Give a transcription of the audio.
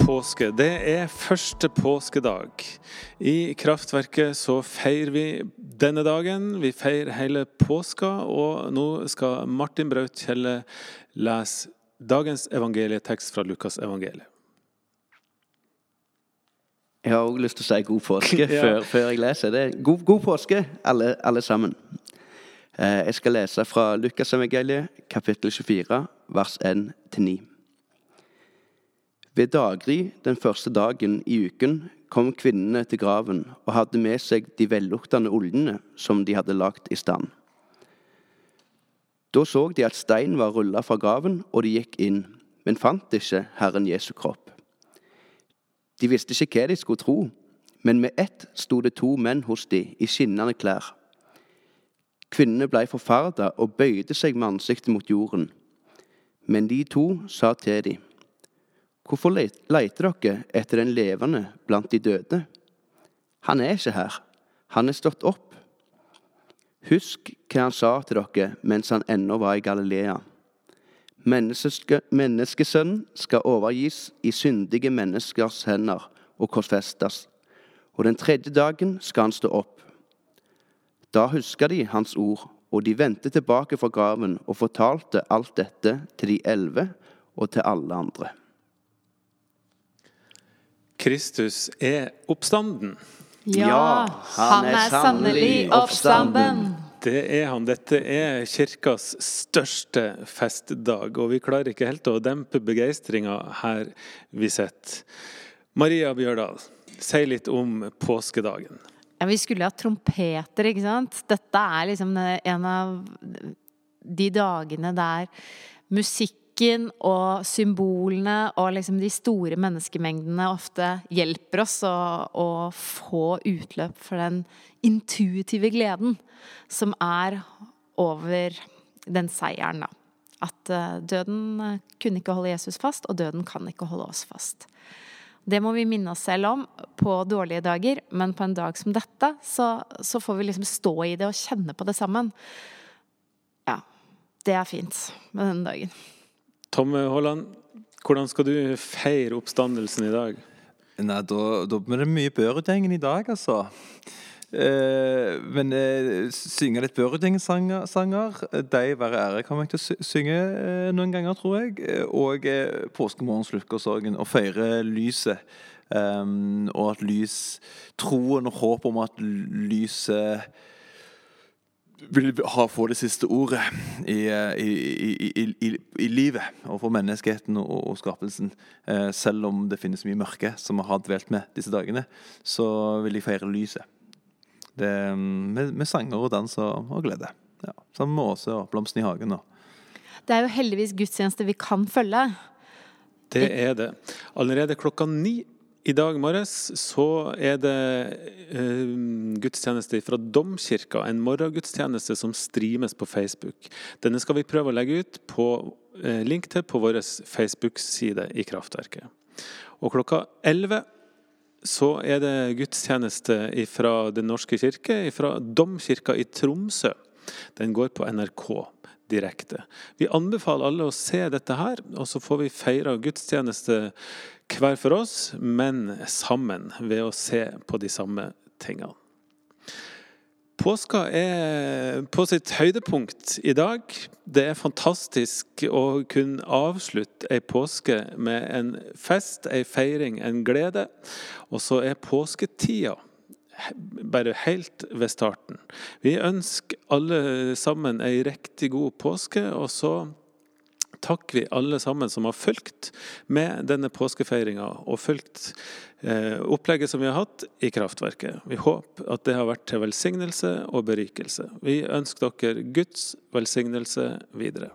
påske. Det er første påskedag. I Kraftverket så feirer vi denne dagen. Vi feirer hele påska, og nå skal Martin Braut Kjelle lese dagens evangelietekst fra Lukas evangeliet. Jeg har òg lyst til å si god påske Ja. før, før jeg leser. Det god, god påske, alle, alle sammen. Eh, Jeg skal lese fra Lukasevangeliet, kapittel 24, vers 1-9. Ved daggry den første dagen i uken kom kvinnene til graven og hadde med seg de velluktende oljene som de hadde lagt i stand. Da så de at steinen var rulla fra graven, og de gikk inn, men fant ikke Herren Jesu kropp. De visste ikke hva de skulle tro, men med ett sto det to menn hos de i skinnende klær. Kvinnene blei forferda og bøyde seg med ansiktet mot jorden. Men de to sa til dem, Hvorfor leit- leiter dere etter den levende blant de døde? Han er ikke her, han er stått opp. Husk hva han sa til dere mens han ennå var i Galilea. Menneske, menneskesønnen skal overgis i syndige menneskers hender og korsfestes, og den tredje dagen skal han stå opp. Da huska de hans ord, og de vendte tilbake fra graven og fortalte alt dette til de elleve og til alle andre. Kristus er oppstanden. Ja, han er sannelig oppstanden. Det er han. Dette er kirkas største festdag, og vi klarer ikke helt å dempe begeistringa her vi sitter. Maria Bjørdal, si litt om påskedagen. Ja, vi skulle ha trompeter, ikke sant? Dette er liksom en av de dagene der musikken og symbolene og liksom de store menneskemengdene ofte hjelper oss å, å få utløp for den intuitive gleden som er over den seieren, da. At eh, døden eh, kunne ikke holde Jesus fast, og døden kan ikke holde oss fast. Det må vi minne oss selv om på dårlige dager, men på en dag som dette, så, så får vi liksom stå i det og kjenne på det sammen. Ja. Det er fint med denne dagen. Tomme Haaland, hvordan skal du feire oppstandelsen i dag? Nei, da, da blir det mye Børudgjengen i dag, altså. Eh, men eh, synge litt Børudgjengen-sanger, de være ære kommer jeg til å synge eh, noen ganger, tror jeg. Og eh, påskemorgens lukkesorgen, og feire lyset. Um, og at lys Troen og håpet om at lyset vil ha, få det siste ordet i, eh, i, i, i, i, i livet og for menneskeheten og, og skapelsen. Eh, selv om det finnes mye mørke som vi har dvelt med disse dagene, så vil jeg feire lyset. Det, mm, med, med sanger og dans og, og glede. Ja, sammen med Åse og Blomsten i hagen. Og. Det er jo heldigvis gudstjeneste vi kan følge. Det er det. Allerede klokka ni i dag morges så er det eh, gudstjeneste fra Domkirka. En morgengudstjeneste som streames på Facebook. Denne skal vi prøve å legge ut på eh, link til på vår Facebook-side i Kraftverket. Og klokka 11 så er det gudstjeneste fra Den norske kirke, fra Domkirka i Tromsø. Den går på NRK direkte. Vi anbefaler alle å se dette her, og så får vi feire gudstjeneste hver for oss, men sammen ved å se på de samme tingene. Påska er på sitt høydepunkt i dag. Det er fantastisk å kunne avslutte ei påske med en fest, ei feiring, en glede. Og så er påsketida bare helt ved starten. Vi ønsker alle sammen ei riktig god påske, og så takker vi alle sammen som har fulgt med denne påskefeiringa og fulgt eh, opplegget som vi har hatt i Kraftverket. Vi håper at det har vært til velsignelse og berikelse. Vi ønsker dere Guds velsignelse videre.